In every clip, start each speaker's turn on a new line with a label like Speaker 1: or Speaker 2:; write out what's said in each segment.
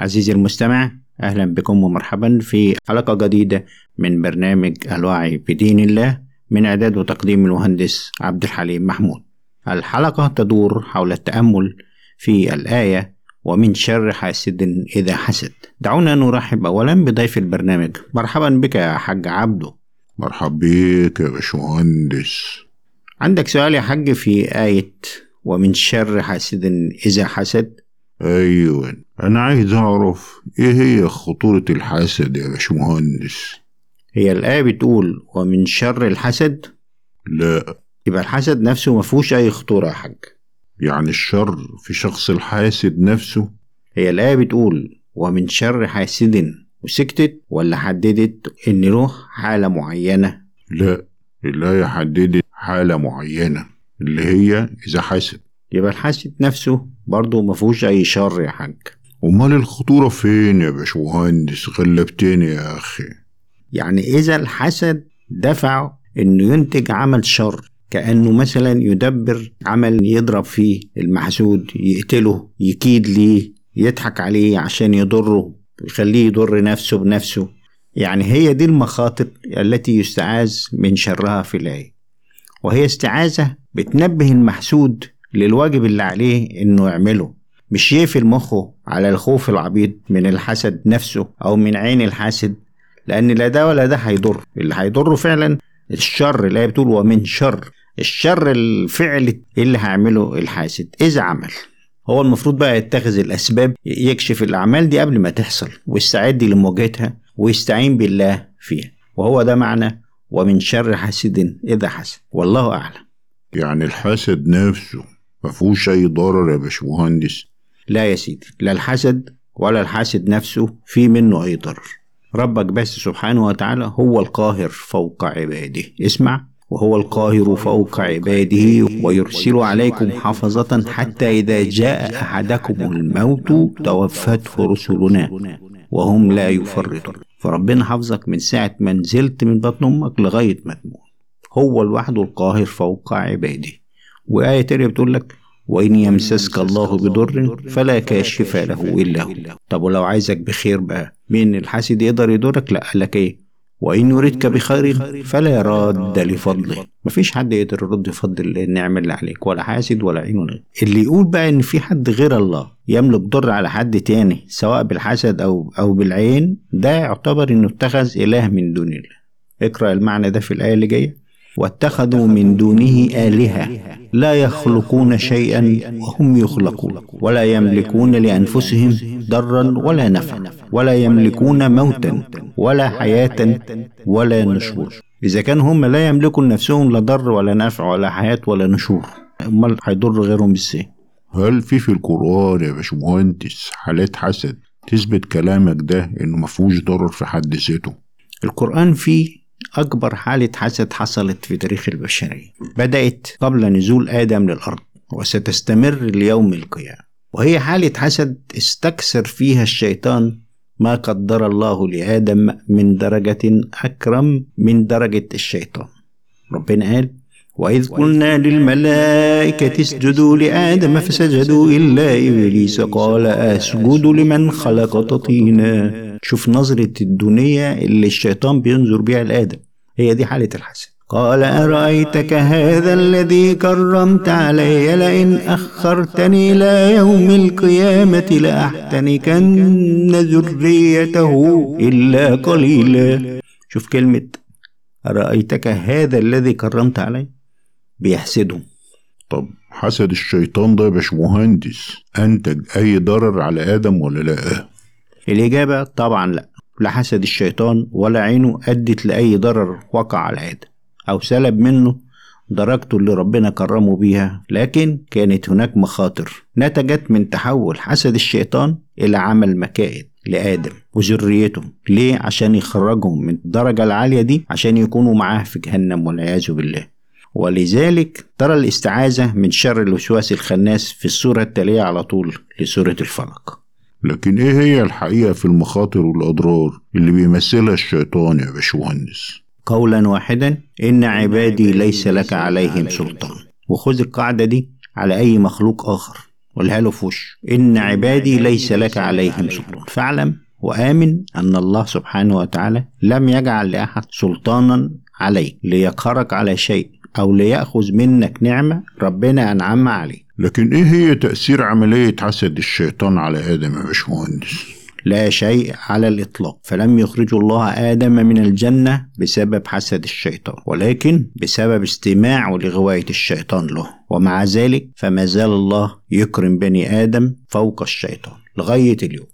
Speaker 1: عزيزي المستمع أهلا بكم ومرحبا في حلقة جديدة من برنامج الوعي بدين الله من إعداد وتقديم المهندس عبد الحليم محمود. الحلقة تدور حول التأمل في الآية ومن شر حاسد إذا حسد. دعونا نرحب أولا بضيف البرنامج. مرحبا بك يا حاج عبده
Speaker 2: مرحب بيك يا باشمهندس.
Speaker 1: عندك سؤال يا حاج في آية ومن شر حاسد إذا حسد؟
Speaker 2: أيوة. أنا عايز أعرف إيه هي خطورة الحسد يا باشمهندس؟
Speaker 1: هي الآية بتقول ومن شر الحسد؟
Speaker 2: لا.
Speaker 1: يبقى الحسد نفسه ما فيهوش أي خطورة يا حاج.
Speaker 2: يعني الشر في شخص الحاسد نفسه؟
Speaker 1: هي الآية بتقول ومن شر حاسد وسكتت ولا حددت إن له حالة معينة؟
Speaker 2: لا الآية حددت حالة معينة اللي هي إذا حسد.
Speaker 1: يبقى الحاسد نفسه برضه ما فيهوش أي شر يا حاج.
Speaker 2: أمال الخطورة فين يا باشمهندس؟ غلبتني يا أخي.
Speaker 1: يعني إذا الحسد دفع إنه ينتج عمل شر كأنه مثلا يدبر عمل يضرب فيه المحسود يقتله يكيد ليه يضحك عليه عشان يضره يخليه يضر نفسه بنفسه. يعني هي دي المخاطر التي يستعاذ من شرها في الآية وهي استعاذة بتنبه المحسود للواجب اللي عليه إنه يعمله. مش يقفل مخه على الخوف العبيط من الحسد نفسه أو من عين الحاسد لأن لا ده ولا ده هيضر. اللي هيضره فعلا الشر اللي بتقول ومن شر. الشر الفعل اللي هيعمله الحاسد. إذا عمل. هو المفروض بقى يتخذ الأسباب يكشف الأعمال دي قبل ما تحصل ويستعد لمواجهتها ويستعين بالله فيها. وهو ده معنى ومن شر حاسد إذا حسد. والله أعلم.
Speaker 2: يعني الحسد نفسه مفهوش أي ضرر يا باشمهندس.
Speaker 1: لا يا سيدي لا الحسد ولا الحاسد نفسه في منه أي ضرر ربك بس سبحانه وتعالى هو القاهر فوق عباده. اسمع وهو القاهر فوق عباده ويرسل عليكم حفظة حتى إذا جاء أحدكم الموت توفته رسلنا وهم لا يفرطون. فربنا حافظك من ساعة ما نزلت من بطن أمك لغاية ما تموت. هو لوحده القاهر فوق عباده. وآية تانية بتقول لك وإن يمسسك الله بضر فلا كاشف له إلا هو. طب ولو عايزك بخير بقى مين الحاسد يقدر يضرك؟ لا قال لك إيه؟ وإن يردك بخير فلا راد لفضله. مفيش حد يقدر يرد فضل النعمة اللي عليك ولا حاسد ولا عين ولا اللي يقول بقى إن في حد غير الله يملك ضر على حد تاني سواء بالحسد أو أو بالعين ده يعتبر إنه اتخذ إله من دون الله. اقرأ المعنى ده في الآية اللي جاية. واتخذوا من دونه آلهة. لا يخلقون شيئا وهم يخلقون. ولا يملكون لأنفسهم ضرا ولا نفعا. ولا يملكون موتا ولا حياة ولا نشور. إذا كان هم لا يملكوا لنفسهم لا ضر ولا نفع ولا حياة ولا نشور. أمال هيضر غيرهم إزاي؟
Speaker 2: هل في في القرآن يا باشمهندس حالات حسد تثبت كلامك ده إنه مفهوش ضرر في حد ذاته؟
Speaker 1: القرآن فيه أكبر حالة حسد حصلت في تاريخ البشرية. بدأت قبل نزول آدم للأرض وستستمر ليوم القيامة. وهي حالة حسد استكثر فيها الشيطان ما قدر الله لآدم من درجة أكرم من درجة الشيطان. ربنا قال وإذ قلنا للملائكة اسجدوا لآدم فسجدوا إلا إبليس قال أسجد لمن خلقت طينا شوف نظرة الدنيا اللي الشيطان بينظر بيها لآدم. هي دي حالة الحسد. قال أرأيتك هذا الذي كرمت علي؟ لئن أخرتني إلى يوم القيامة لأحتنكن ذريته إلا قليلا. شوف كلمة أرأيتك هذا الذي كرمت علي؟ بيحسده
Speaker 2: طب حسد الشيطان ده يا باشمهندس أنتج أي ضرر على آدم ولا لأ؟
Speaker 1: الإجابة طبعا لأ. لا حسد الشيطان ولا عينه أدت لأي ضرر وقع على آدم أو سلب منه درجته اللي ربنا كرمه بيها. لكن كانت هناك مخاطر نتجت من تحول حسد الشيطان إلى عمل مكائد لآدم وذريته ليه؟ عشان يخرجهم من الدرجة العالية دي عشان يكونوا معاه في جهنم والعياذ بالله. ولذلك ترى الاستعاذة من شر الوسواس الخناس في السورة التالية على طول لسورة الفلق
Speaker 2: لكن إيه هي الحقيقة في المخاطر والأضرار اللي بيمثلها الشيطان يا باشمهندس؟
Speaker 1: قولا واحدا إن عبادي ليس لك عليهم سلطان. وخذ القاعدة دي على أي مخلوق آخر. قولها له في وشه إن عبادي ليس لك عليهم سلطان. فاعلم وآمن أن الله سبحانه وتعالى لم يجعل لأحد سلطانا عليك ليقهرك على شيء أو ليأخذ منك نعمة ربنا أنعم عليه.
Speaker 2: لكن إيه هي تأثير عملية حسد الشيطان على آدم يا باشمهندس؟
Speaker 1: لا شيء على الإطلاق. فلم يخرج الله آدم من الجنة بسبب حسد الشيطان ولكن بسبب استماعه لغواية الشيطان له. ومع ذلك فما زال الله يكرم بني آدم فوق الشيطان لغاية اليوم.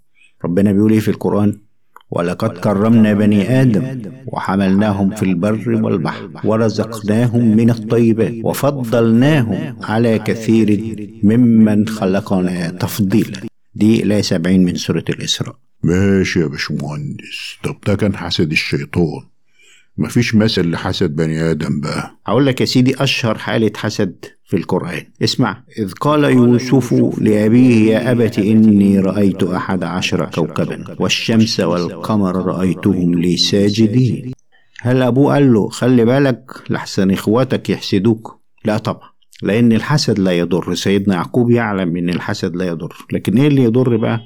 Speaker 1: ربنا بيقول إيه في القرآن؟ ولقد كرمنا بني آدم وحملناهم في البر والبحر ورزقناهم من الطيبات وفضلناهم على كثير ممن خلقنا تفضيلا. دي لا سبعين من سورة الإسراء.
Speaker 2: ماشي يا باشمهندس. طب ده كان حسد الشيطان. مفيش مثل لحسد بني آدم بقى.
Speaker 1: أقول لك يا سيدي أشهر حالة حسد في القرآن. اسمع. إذ قال يوسف لأبيه يا أبت إني رأيت أحد عشر كوكبا والشمس والقمر رأيتهم لي ساجدين هل أبوه قال له خلي بالك لحسن إخواتك يحسدوك. لا طبعا لأن الحسد لا يضر. سيدنا يعقوب يعلم إن الحسد لا يضر. لكن إيه اللي يضر بقى؟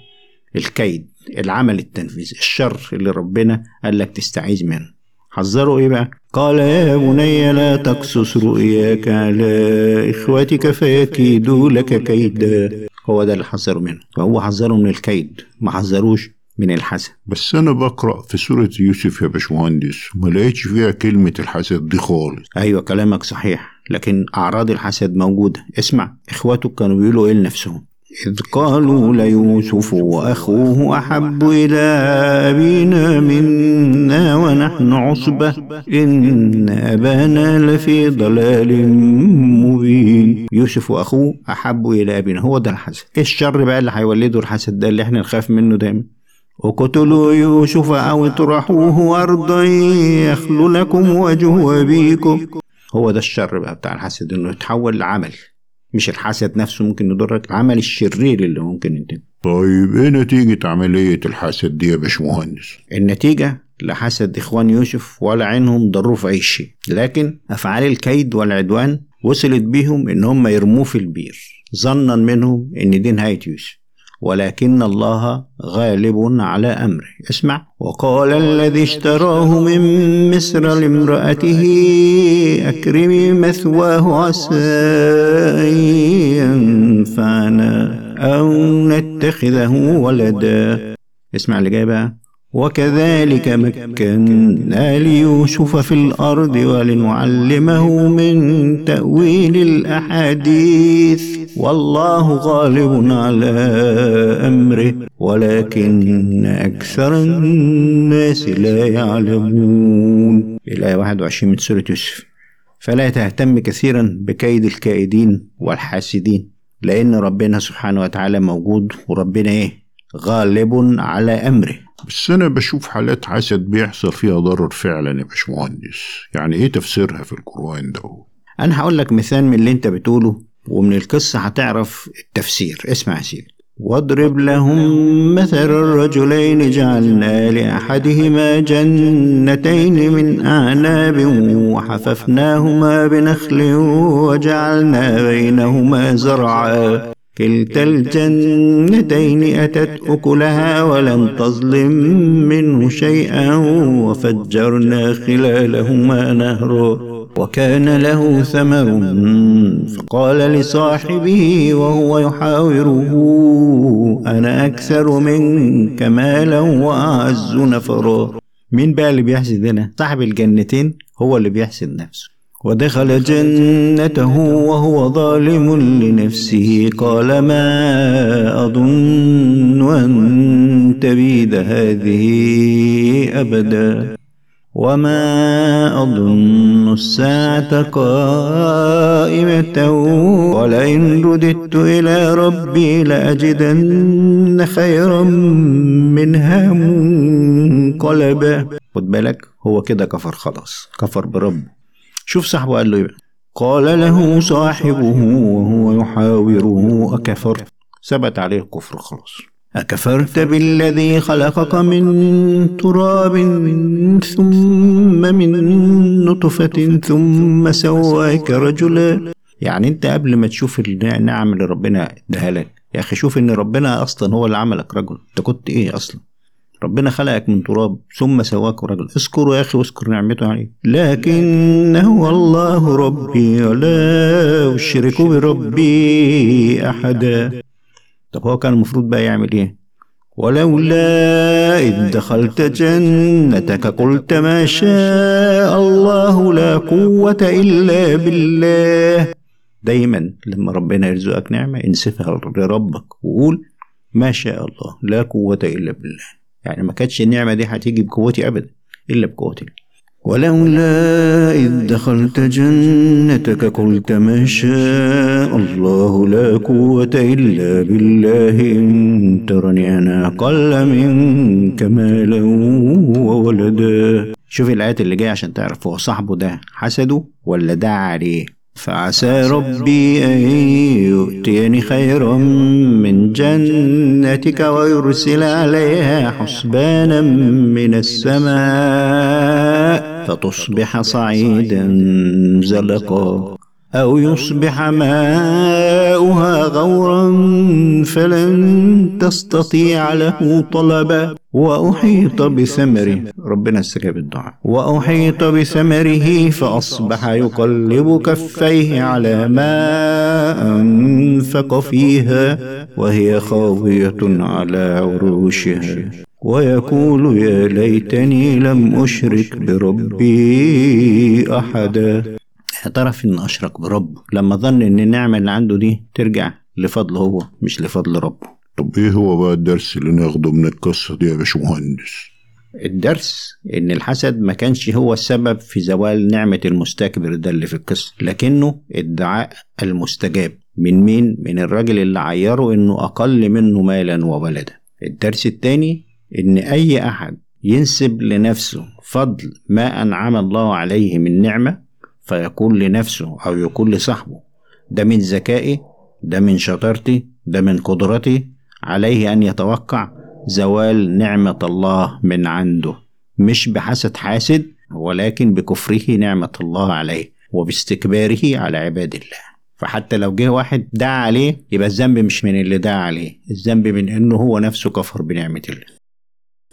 Speaker 1: الكيد العمل التنفيذي الشر اللي ربنا قال لك تستعيذ منه. حذروا إيه بقى؟ قال يا بني لا تقصص رؤياك على إخوتك فيكيدوا لك كيدا. هو ده اللي حذروا منه. فهو حذروا من الكيد ما حذروش من الحسد.
Speaker 2: بس أنا بقرأ في سورة يوسف يا باشمهندس ما لقيتش فيها كلمة الحسد دي خالص.
Speaker 1: أيوه كلامك صحيح لكن أعراض الحسد موجودة. اسمع اخواته كانوا بيقولوا إيه لنفسهم؟ إذ قالوا ليوسف وأخوه أحب إلى أبينا منا ونحن عصبة. إن أبانا لفي ضلال مبين. يوسف وأخوه أحب إلى أبينا. هو ده الحسد. إيه الشر بقى اللي هيولده الحسد ده اللي إحنا نخاف منه دايما؟ اقتلوا يوسف أو اطرحوه أرضا يخل لكم وجه أبيكم. هو ده الشر بقى بتاع الحسد إنه يتحول لعمل. مش الحسد نفسه ممكن يضرك العمل الشرير اللي ممكن ينتج
Speaker 2: طيب إيه نتيجة عملية الحسد دي يا باشمهندس؟
Speaker 1: النتيجة لحسد إخوان يوسف ولا عينهم ضروه في أي شيء. لكن أفعال الكيد والعدوان وصلت بيهم إن هم يرموه في البير. ظنا منهم إن دي نهاية يوسف. ولكن الله غالب على أمره. اسمع. وقال الذي اشتراه من مصر لامرأته أكرمي مثواه عسى أن ينفعنا أو نتخذه ولدا. اسمع اللي جاي بقى. وكذلك مكنا ليوسف في الأرض ولنعلمه من تأويل الأحاديث. والله غالب على أمره ولكن أكثر الناس لا يعلمون. الآية 21 من سورة يوسف. فلا تهتم كثيرا بكيد الكائدين والحاسدين لأن ربنا سبحانه وتعالى موجود وربنا إيه؟ غالب على أمره.
Speaker 2: بس أنا بشوف حالات حسد بيحصل فيها ضرر فعلا يا باشمهندس. يعني إيه تفسيرها في القرآن ده؟
Speaker 1: أنا هقول لك مثال من اللي أنت بتقوله ومن القصة هتعرف التفسير. اسمع يا سيدي. واضرب لهم مثل الرجلين جعلنا لأحدهما جنتين من أعناب وحففناهما بنخل وجعلنا بينهما زرعا. كلتا الجنتين أتت أكلها ولم تظلم منه شيئا وفجرنا خلالهما نهرا وكان له ثمر فقال لصاحبه وهو يحاوره أنا أكثر منك مالا وأعز نفرا مين بقى اللي بيحسد هنا؟ صاحب الجنتين هو اللي بيحسد نفسه ودخل جنته وهو ظالم لنفسه. قال ما أظن أن تبيد هذه أبدا. وما أظن الساعة قائمة. ولئن رددت إلى ربي لأجدن خيرا منها منقلبا. خد بالك هو كده كفر خلاص كفر بربه. شوف صاحبه قال له إيه؟ قال له صاحبه وهو يحاوره أكفرت. ثبت عليه الكفر خلاص. أكفرت بالذي خلقك من تراب ثم من نطفة ثم سواك رجلا. يعني أنت قبل ما تشوف النعم اللي ربنا اداها لك يا أخي شوف إن ربنا أصلا هو اللي عملك رجل. أنت كنت إيه أصلا؟ ربنا خلقك من تراب ثم سواك رجل اذكر يا أخي واذكر نعمته عليك لكن هو الله ربي ولا أشرك بربي أحدا. طب هو كان المفروض بقى يعمل إيه؟ ولولا إذ دخلت جنتك قلت ما شاء الله لا قوة إلا بالله. دايما لما ربنا يرزقك نعمة انسفها لربك وقول ما شاء الله لا قوة إلا بالله. يعني ما كانتش النعمة دي هتيجي بقوتي أبدا إلا بقوتي. ولولا إذ دخلت جنتك قلت ما شاء الله لا قوة إلا بالله إن ترني أنا أقل منك مالا وولدا. شوف الآيات اللي جاية عشان تعرف هو صاحبه ده حسده ولا دعا عليه. فعسى ربي أن يؤتيني خيرا من جنتك ويرسل عليها حسبانا من السماء فتصبح صعيدا زلقا أو يصبح ماؤها غورا فلن تستطيع له طلبا وأحيط بثمره ربنا استجاب الدعاء وأحيط بثمره فأصبح يقلب كفيه على ما أنفق فيها وهي خاوية على عروشها. ويقول يا ليتني لم أشرك بربي أحدا. اعترف إن أشرك بربه لما ظن إن النعمة اللي عنده دي ترجع لفضله هو مش لفضل ربه.
Speaker 2: طب إيه هو بقى الدرس اللي ناخده من القصة دي يا باشمهندس؟
Speaker 1: الدرس إن الحسد ما كانش هو السبب في زوال نعمة المستكبر ده اللي في القصة لكنه ادعاء المستجاب. من مين؟ من الراجل اللي عيره إنه أقل منه مالا وولدا. الدرس التاني إن أي أحد ينسب لنفسه فضل ما أنعم الله عليه من نعمة فيقول لنفسه أو يقول لصاحبه. ده من ذكائي ده من شطارتي ده من قدرتي عليه أن يتوقع زوال نعمة الله من عنده. مش بحسد حاسد ولكن بكفره نعمة الله عليه وباستكباره على عباد الله. فحتى لو جه واحد دعا عليه يبقى الذنب مش من اللي دعا عليه الذنب من إنه هو نفسه كفر بنعمة الله.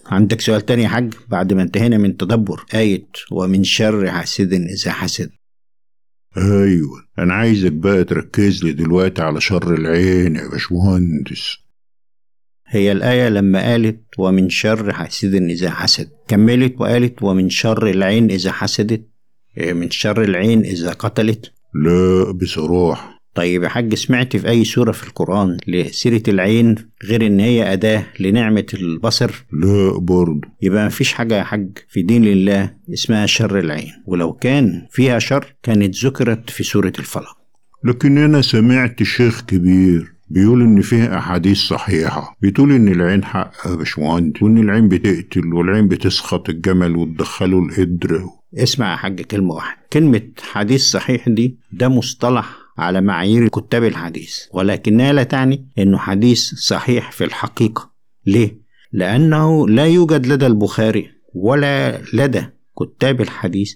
Speaker 1: عندك سؤال تاني يا حاج؟ بعد ما انتهينا من تدبر آية ومن شر حاسد إذا حسد
Speaker 2: أيوه أنا عايزك بقى تركز لي دلوقتي على شر العين يا باشمهندس.
Speaker 1: هي الآية لما قالت ومن شر حاسد إذا حسد كملت وقالت ومن شر العين إذا حسدت إيه من شر العين إذا قتلت
Speaker 2: لا بصراحة.
Speaker 1: طيب يا حاج سمعت في أي سورة في القرآن لسيرة العين غير إن هي أداة لنعمة البصر؟
Speaker 2: لا برضه
Speaker 1: يبقى مفيش حاجة يا حاج في دين الله اسمها شر العين. ولو كان فيها شر كانت ذكرت في سورة الفلق.
Speaker 2: لكن أنا سمعت شيخ كبير بيقول إن فيها أحاديث صحيحة. بتقول إن العين حق يا وإن العين بتقتل والعين بتسخط الجمل وتدخله القدر
Speaker 1: اسمع يا حاج كلمة واحدة. كلمة حديث صحيح دي ده مصطلح على معايير كتاب الحديث ولكنها لا تعني إنه حديث صحيح في الحقيقة. ليه؟ لأنه لا يوجد لدى البخاري ولا لدى كتاب الحديث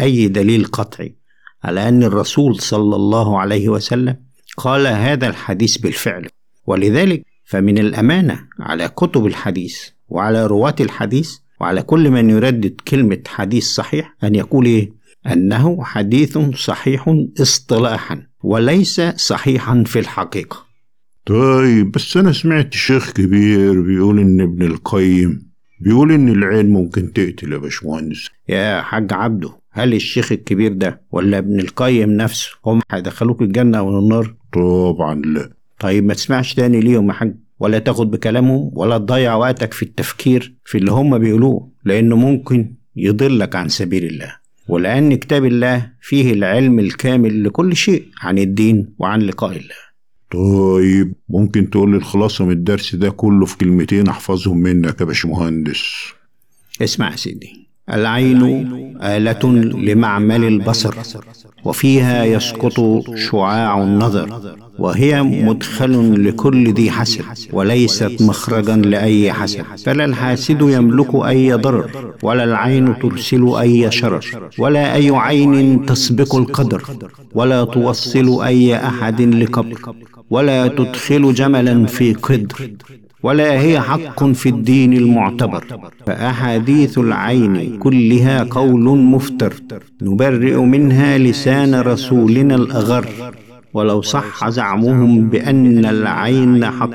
Speaker 1: أي دليل قطعي على أن الرسول صلى الله عليه وسلم قال هذا الحديث بالفعل. ولذلك فمن الأمانة على كتب الحديث وعلى رواة الحديث وعلى كل من يردد كلمة حديث صحيح أن يقول إيه؟ أنه حديث صحيح اصطلاحا وليس صحيحا في الحقيقة.
Speaker 2: طيب بس أنا سمعت شيخ كبير بيقول إن ابن القيم بيقول إن العين ممكن تقتل يا باشمهندس.
Speaker 1: يا حاج عبده هل الشيخ الكبير ده ولا ابن القيم نفسه هم هيدخلوك الجنة أو النار؟
Speaker 2: طبعا لا.
Speaker 1: طيب ما تسمعش تاني ليهم يا حاج ولا تاخد بكلامهم ولا تضيع وقتك في التفكير في اللي هم بيقولوه لأنه ممكن يضلك عن سبيل الله. ولأن كتاب الله فيه العلم الكامل لكل شيء عن الدين وعن لقاء الله.
Speaker 2: طيب ممكن تقول لي الخلاصة من الدرس ده كله في كلمتين أحفظهم منك يا باشمهندس؟
Speaker 1: اسمع يا سيدي. العين آلة لمعمل البصر وفيها يسقط شعاع النظر وهي مدخل لكل ذي حسد وليست مخرجا لأي حسد. فلا الحاسد يملك أي ضرر ولا العين ترسل أي شرر ولا أي عين تسبق القدر ولا توصل أي أحد لقبر ولا تدخل جملا في قدر. ولا هي حق في الدين المعتبر. فأحاديث العين كلها قول مفتر. نبرئ منها لسان رسولنا الأغر. ولو صح زعمهم بأن العين حق.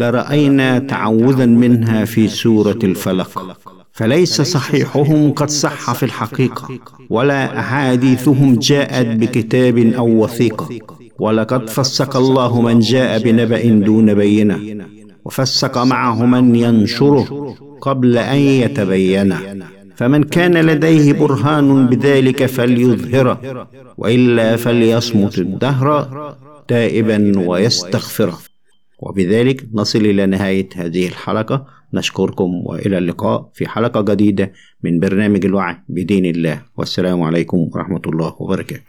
Speaker 1: لرأينا تعوذا منها في سورة الفلق. فليس صحيحهم قد صح في الحقيقة. ولا أحاديثهم جاءت بكتاب أو وثيقة. ولقد فسق الله من جاء بنبأ دون بينة. وفسق معه من ينشره قبل أن يتبين. فمن كان لديه برهان بذلك فليظهره وإلا فليصمت الدهر تائبا ويستغفره. وبذلك نصل إلى نهاية هذه الحلقة. نشكركم وإلى اللقاء في حلقة جديدة من برنامج الوعي بدين الله. والسلام عليكم ورحمة الله وبركاته.